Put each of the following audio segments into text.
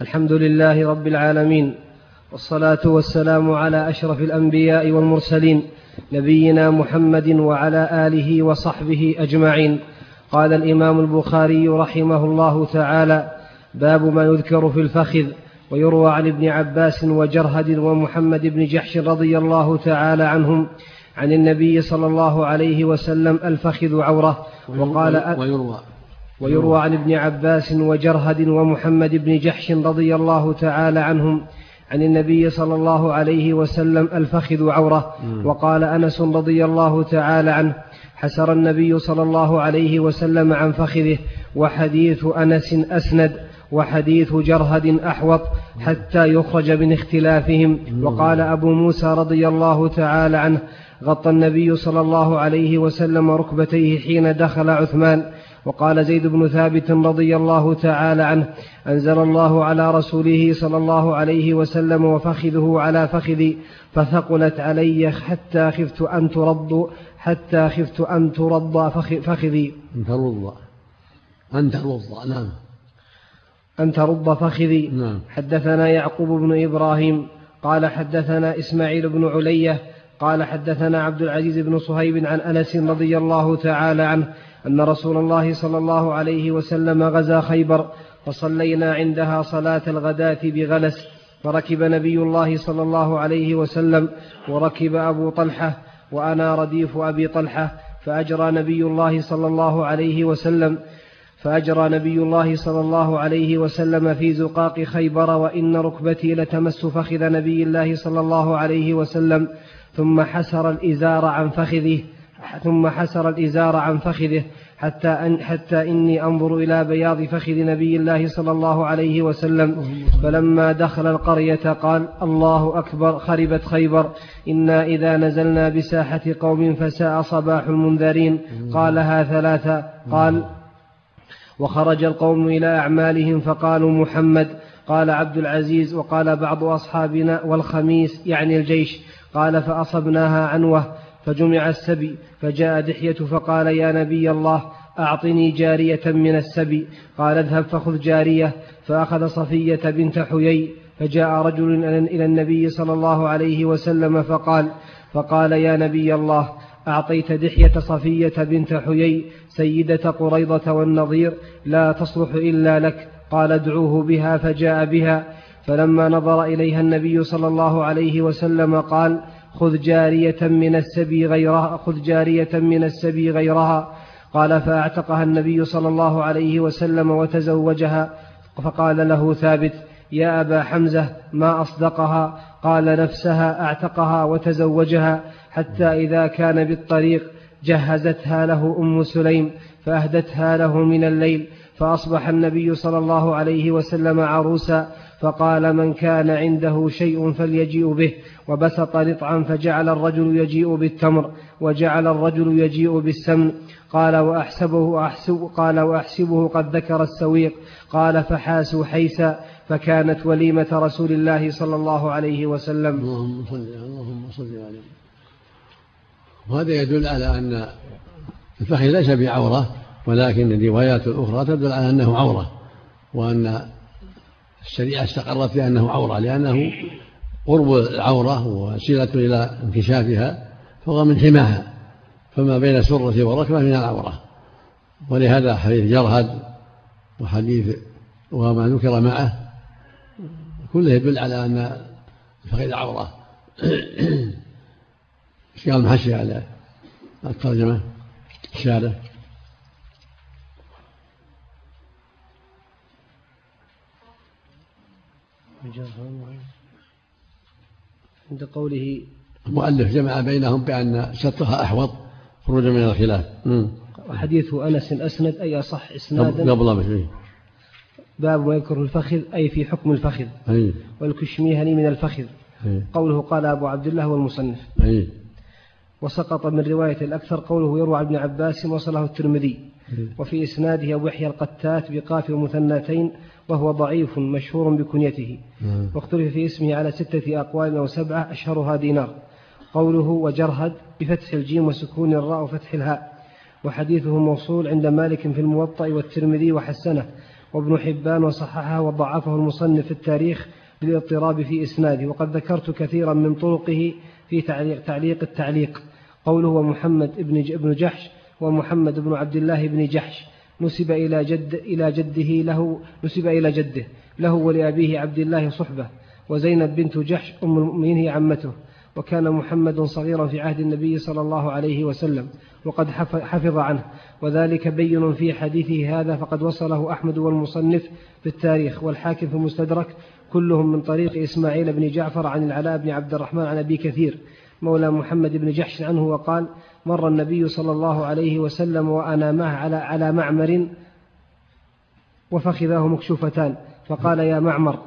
الحمد لله رب العالمين والصلاة والسلام على أشرف الأنبياء والمرسلين نبينا محمد وعلى آله وصحبه أجمعين. قال الإمام البخاري رحمه الله تعالى باب ما يذكر في الفخذ ويروى عن ابن عباس وجرهد ومحمد بن جحش رضي الله تعالى عنهم عن النبي صلى الله عليه وسلم الفخذ عورة. وقال ويروى. ويروى عن ابن عباس وجرهد ومحمد بن جحش رضي الله تعالى عنهم عن النبي صلى الله عليه وسلم الفخذ عورة. وقال أنس رضي الله تعالى عنه حسر النبي صلى الله عليه وسلم عن فخذه وحديث أنس أسند وحديث جرهد أحوط حتى يخرج من اختلافهم. وقال أبو موسى رضي الله تعالى عنه غطى النبي صلى الله عليه وسلم ركبتيه حين دخل عثمان. وقال زيد بن ثابت رضي الله تعالى عنه أنزل الله على رسوله صلى الله عليه وسلم وفخذه على فخذي فثقلت علي حتى خفت أن ترد حتى خفت أن ترد فخذي. أن ترد أن ترد نعم. أن ترد فخذي. نعم. حدثنا يعقوب بن إبراهيم قال حدثنا إسماعيل بن علية قال حدثنا عبد العزيز بن صهيب عن أنس رضي الله تعالى عنه أن رسول الله صلى الله عليه وسلم غزا خيبر فصلينا عندها صلاة الغداة بغلس فركب نبي الله صلى الله عليه وسلم وركب أبو طلحة وأنا رديف أبي طلحة فأجرى نبي الله صلى الله عليه وسلم فأجرى نبي الله صلى الله عليه وسلم في زقاق خيبر وإن ركبتي لتمس فخذ نبي الله صلى الله عليه وسلم ثم حسر الإزار عن فخذه ثم حسر الإزار عن فخذه حتى, أن حتى إني أنظر إلى بياض فخذ نبي الله صلى الله عليه وسلم. فلما دخل القرية قال الله أكبر خربت خيبر. إنا إذا نزلنا بساحة قوم فساء صباح المنذرين. قالها ثلاثة قال وخرج القوم إلى أعمالهم فقالوا محمد قال عبد العزيز وقال بعض أصحابنا والخميس يعني الجيش قال فأصبناها عنوة فجمع السبي فجاء دحية فقال يا نبي الله أعطني جارية من السبي. قال اذهب فخذ جارية فأخذ صفية بنت حيي فجاء رجل إلى النبي صلى الله عليه وسلم فقال فقال يا نبي الله أعطيت دحية صفية بنت حيي سيدة قريضة والنظير لا تصلح إلا لك. قال ادعوه بها فجاء بها فلما نظر إليها النبي صلى الله عليه وسلم قال خذ جارية من السبي غيرها خذ جارية من السبي غيرها. قال فأعتقها النبي صلى الله عليه وسلم وتزوجها. فقال له ثابت يا أبا حمزة ما أصدقها؟ قال نفسها أعتقها وتزوجها حتى إذا كان بالطريق جهزتها له أم سليم فأهدتها له من الليل. فأصبح النبي صلى الله عليه وسلم عروسا فقال من كان عنده شيء فليجيء به وبسط نطعا فجعل الرجل يجيء بالتمر وجعل الرجل يجيء بالسمن. قال وأحسبه أحسب قال وأحسبه قد ذكر السويق. قال فحاسوا حيسا فكانت وليمة رسول الله صلى الله عليه وسلم. اللهم صل اللهم صل عليه. وهذا يدل على أن الفخذ ليس بعورة ولكن الروايات الأخرى تدل على أنه عورة وأن الشريعة استقرت بأنه عورة لأنه قرب العورة وسيلة إلى انكشافها فهو من حماها فما بين السرة والركبة من العورة. ولهذا حديث جرهد وحديث وما ذكر معه كله يدل على أن الفخذ عورة. قال المحشي على الترجمة الشارع عند قوله المؤلف جمع بينهم بأن سترها أحوط خروجا من الخلاف. وحديث أنس أسند أي أصح إسنادا. قبل باب ما يذكر الفخذ أي في حكم الفخذ. أي. والكشميهني من الفخذ. أي. قوله قال أبو عبد الله والمصنف. أي. وسقط من رواية الأكثر قوله يروى عن ابن عباس وصله الترمذي. وفي إسناده أبو يحيى القتات بقاف ومثنتين وهو ضعيف مشهور بكنيته. واختلف في اسمه على ستة أقوال أو سبعة أشهرها دينار. قوله وجرهد بفتح الجيم وسكون الراء وفتح الهاء. وحديثه موصول عند مالك في الموطأ والترمذي وحسنه. وابن حبان وصححه وضعفه المصنف في التاريخ للاضطراب في إسناده. وقد ذكرت كثيرا من طرقه في تعليق, تعليق التعليق. قوله ومحمد ابن جحش ومحمد بن عبد الله بن جحش نسب إلى جد إلى جده له نسب إلى جده له ولأبيه عبد الله صحبة وزينب بنت جحش أم المؤمنين هي عمته وكان محمد صغيرا في عهد النبي صلى الله عليه وسلم وقد حفظ عنه وذلك بين في حديثه هذا فقد وصله أحمد والمصنف في التاريخ والحاكم في المستدرك كلهم من طريق إسماعيل بن جعفر عن العلاء بن عبد الرحمن عن أبي كثير مولى محمد بن جحش عنه وقال مر النبي صلى الله عليه وسلم وأنا معه على, على معمر وفخذاه مكشوفتان فقال يا معمر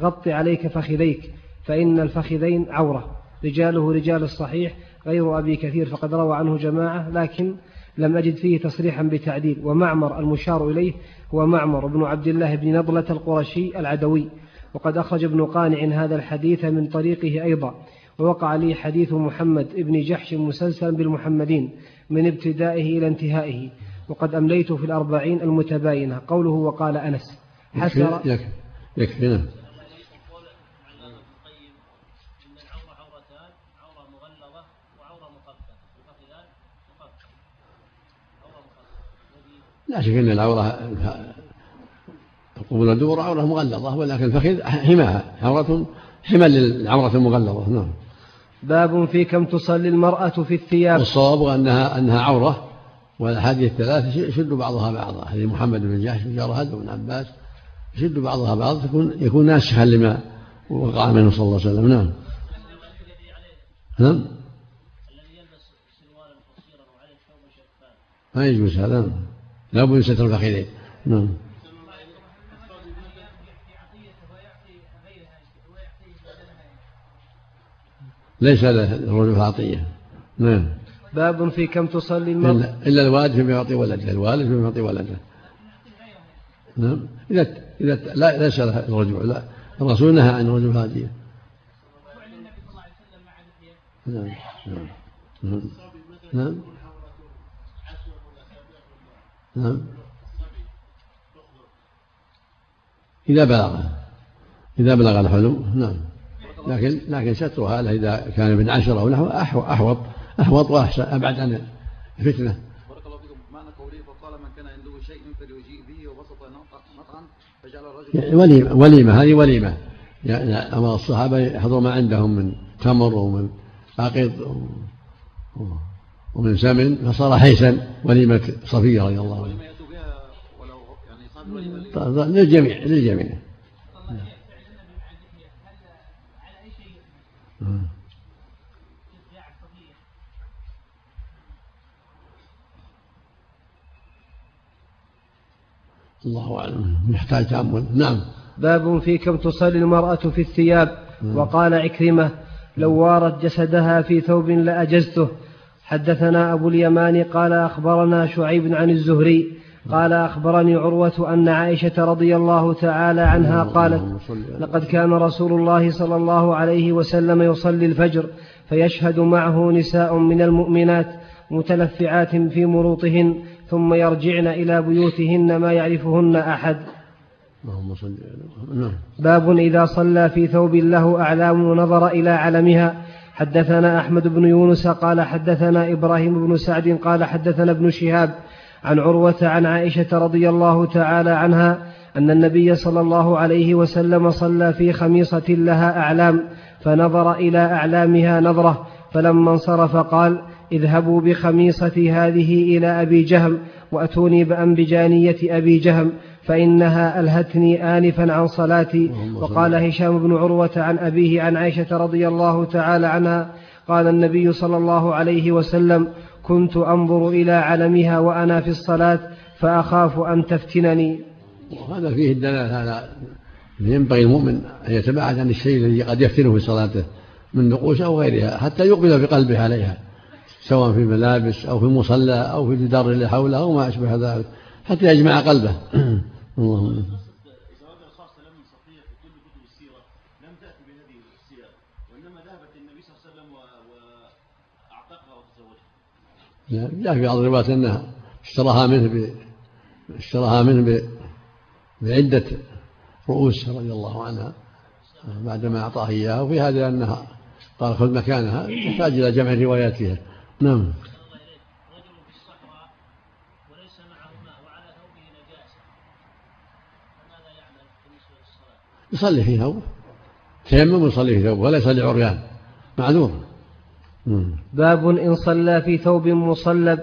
غط عليك فخذيك فإن الفخذين عورة رجاله رجال الصحيح غير أبي كثير فقد روى عنه جماعة لكن لم أجد فيه تصريحا بتعديل ومعمر المشار إليه هو معمر بن عبد الله بن نضلة القرشي العدوي وقد أخرج ابن قانع هذا الحديث من طريقه أيضا ووقع لي حديث محمد ابن جحش مسلسلا بالمحمدين من ابتدائه إلى انتهائه وقد أمليت في الأربعين المتباينة. قوله وقال أنس حسر يكفي يكفي نعم. لا شك أن العورة قبول الدبر عورة مغلظة ولكن الفخذ حماها عورة حمى للعورة المغلظة نعم. باب في كم تصلي المرأة في الثياب. والصواب أنها أنها عورة والأحاديث الثلاث يشد بعضها بعضا. هذه محمد بن جحش وجرهد وابن عباس يشد بعضها بعض يكون يكون ناسخا لما وقع منه صلى الله عليه وسلم. نعم. نعم. ما يجوز هذا. لا بد من ستر الفخذين نعم. ليس للرجل عطية نعم. باب في كم تصلي المرأة إلا, إلا الوالد فيما يعطي ولده. الوالد فيما يعطي ولده. نعم. إذا إذا لا ليس الرجل لا. الرسول نهى عن الرجل هادية نعم. نعم. نعم. نعم. نعم. إذا بلغ. إذا بلغ الحلم. نعم. لكن لكن سترها له إذا كان ابن عشرة أو نحو أحوط أحوط وأحسن أبعد عن الفتنة. بارك الله فيكم. معنى قوله فقال من كان عنده شيء فليجيء به وبسط مطعا فجعل الرجل يعني وليمة وليمة هذه وليمة. يعني أمر الصحابة يحضروا ما عندهم من تمر ومن عقد ومن سمن فصار حيسا وليمة صفية رضي الله عنها للجميع للجميع. الله أعلم. يحتاج تأمل. نعم. باب في كم تصلي المرأة في الثياب. وقال عكرمة لو وارت جسدها في ثوب لأجزته. حدثنا أبو اليمان قال أخبرنا شعيب عن الزهري قال أخبرني عروة أن عائشة رضي الله تعالى عنها قالت لقد كان رسول الله صلى الله عليه وسلم يصلي الفجر فيشهد معه نساء من المؤمنات متلفعات في مروطهن ثم يرجعن إلى بيوتهن ما يعرفهن أحد. نعم. باب إذا صلى في ثوب له أعلام ونظر إلى علمها. حدثنا أحمد بن يونس قال حدثنا إبراهيم بن سعد قال حدثنا ابن شهاب عن عروة عن عائشة رضي الله تعالى عنها أن النبي صلى الله عليه وسلم صلى في خميصة لها أعلام فنظر إلى أعلامها نظرة فلما انصرف قال اذهبوا بخميصتي هذه إلى أبي جهم وأتوني بأنبجانية أبي جهم فإنها ألهتني آنفا عن صلاتي. وقال هشام بن عروة عن أبيه عن عائشة رضي الله تعالى عنها قال النبي صلى الله عليه وسلم كنت أنظر إلى علمها وأنا في الصلاة فأخاف أن تفتنني. وهذا فيه الدلالة على ينبغي المؤمن أن يتباعد عن الشيء الذي قد يفتنه في صلاته من نقوش أو غيرها حتى يقبل بقلبه عليها سواء في ملابس أو في مصلى أو في الجدار اللي حوله أو ما أشبه ذلك حتى يجمع قلبه. اللهم جاء في بعض الروايات إنها اشتراها منه ب... اشتراها منه ب... بعدة رؤوس رضي الله عنها بعدما أعطاه إياه وفي هذا أنها قال خذ مكانها يحتاج إلى جمع الروايات فيها نعم. يصلي في ثوبه. تيمم ويصلي في ثوبه ولا يصلي عريان معذور. باب إن صلى في ثوب مصلب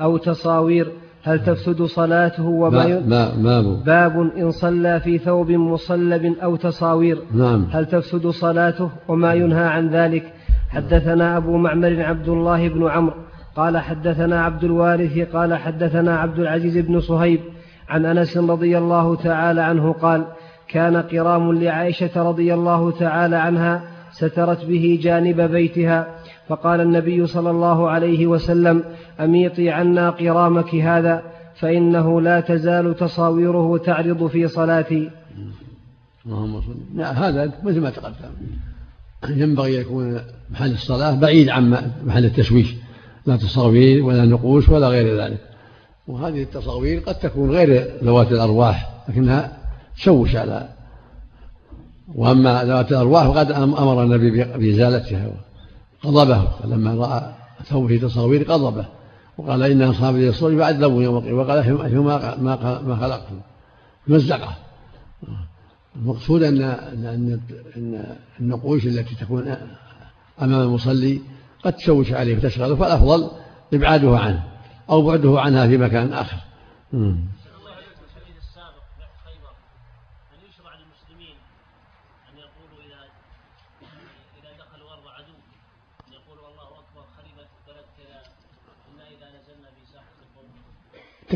أو تصاوير هل تفسد صلاته وما ما ما ما باب إن صلى في ثوب مصلب أو تصاوير نعم. هل تفسد صلاته وما ينهى عن ذلك؟ حدثنا أبو معمر عبد الله بن عمرو قال حدثنا عبد الوارث قال حدثنا عبد العزيز بن صهيب عن أنس رضي الله تعالى عنه قال كان قرام لعائشة رضي الله تعالى عنها سترت به جانب بيتها فقال النبي صلى الله عليه وسلم أميطي عنا قرامك هذا فإنه لا تزال تصاويره تعرض في صلاتي. اللهم صل. لا هذا مثل ما تقدم. ينبغي يكون محل الصلاة بعيد عن محل التشويش. لا تصاوير ولا نقوش ولا غير ذلك. وهذه التصاوير قد تكون غير ذوات الأرواح لكنها تشوش على وأما ذوات الأرواح فقد أمر النبي بإزالتها. غضبه فلما رأى ثوبه تصاوير غضبه وقال إن أصحاب اليسر يعذبون يوم القيامة وقال ما ما خلقتم. مزقه المقصود أن أن أن النقوش التي تكون أمام المصلي قد تشوش عليه وتشغله فالأفضل إبعاده عنه أو بعده عنها في مكان آخر.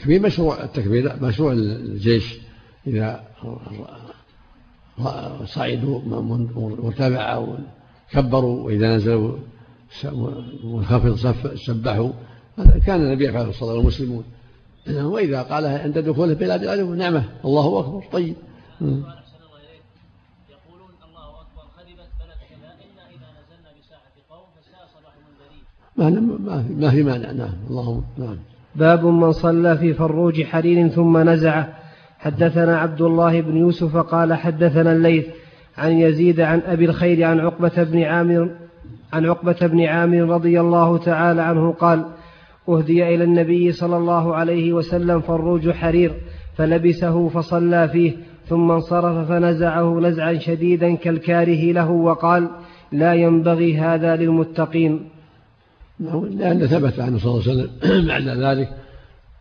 التكبير مشروع التكبير مشروع الجيش إذا صعدوا وارتفعوا كبروا وإذا نزلوا منخفض سبحوا. كان النبي يفعل الصلاة والمسلمون. وإذا قالها عند دخوله بلاد العدو نعمة الله أكبر طيب. ما ما في مانع نعم اللهم نعم. باب من صلى في فروج حرير ثم نزعه حدثنا عبد الله بن يوسف قال حدثنا الليث عن يزيد عن أبي الخير عن عقبة بن عامر عن عقبة بن عامر رضي الله تعالى عنه قال أهدي إلى النبي صلى الله عليه وسلم فروج حرير فلبسه فصلى فيه ثم انصرف فنزعه نزعا شديدا كالكاره له وقال لا ينبغي هذا للمتقين. لأن ثبت عنه صلى الله عليه وسلم بعد ذلك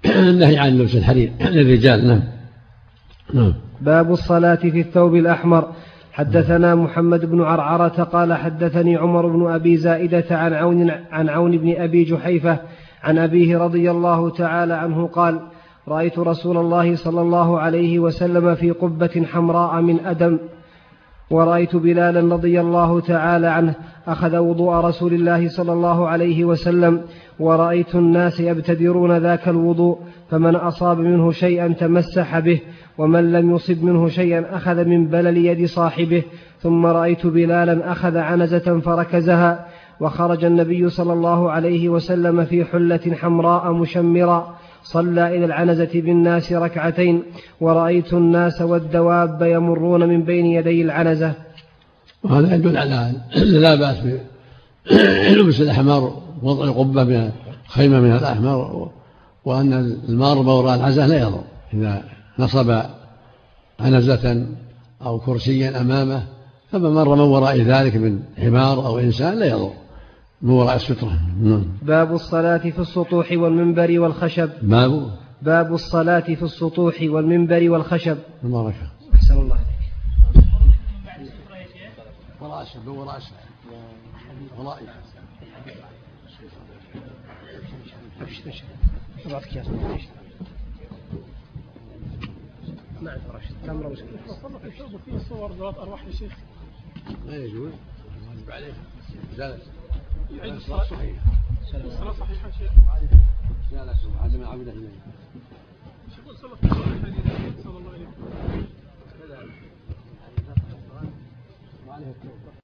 النهي عن لبس الحرير للرجال نعم. نعم. باب الصلاة في الثوب الأحمر. حدثنا محمد بن عرعرة قال حدثني عمر بن أبي زائدة عن عون, عن عون بن أبي جحيفة عن أبيه رضي الله تعالى عنه قال رأيت رسول الله صلى الله عليه وسلم في قبة حمراء من أدم. ورأيت بلالا رضي الله تعالى عنه أخذ وضوء رسول الله صلى الله عليه وسلم ورأيت الناس يبتدرون ذاك الوضوء فمن أصاب منه شيئا تمسح به ومن لم يصب منه شيئا أخذ من بلل يد صاحبه ثم رأيت بلالا أخذ عنزة فركزها وخرج النبي صلى الله عليه وسلم في حلة حمراء مشمرا صلى إلى العنزة بالناس ركعتين ورأيت الناس والدواب يمرون من بين يدي العنزة وهذا يدل على لا بأس بلبس الأحمر وضع قبة من خيمة من الأحمر وأن المار وراء العنزة لا يضر. إذا نصب عنزة أو كرسيا أمامه فمن مر من وراء ذلك من حمار أو إنسان لا يضر. من وراء السترة نعم. باب الصلاة في السطوح والمنبر والخشب. باب. باب الصلاة في السطوح والمنبر والخشب. بارك أحسن الله وراء الشب وراء الشب وراء ما عندي رشد تمر في صور ذات أرواح يا شيخ ما يجوز. واجب عليه زالت يعيد الصلاة. صحيحة الصلاة صحيحة شيخ. لا لا عدم العودة إليه. يقول صلى الله عليه وسلم.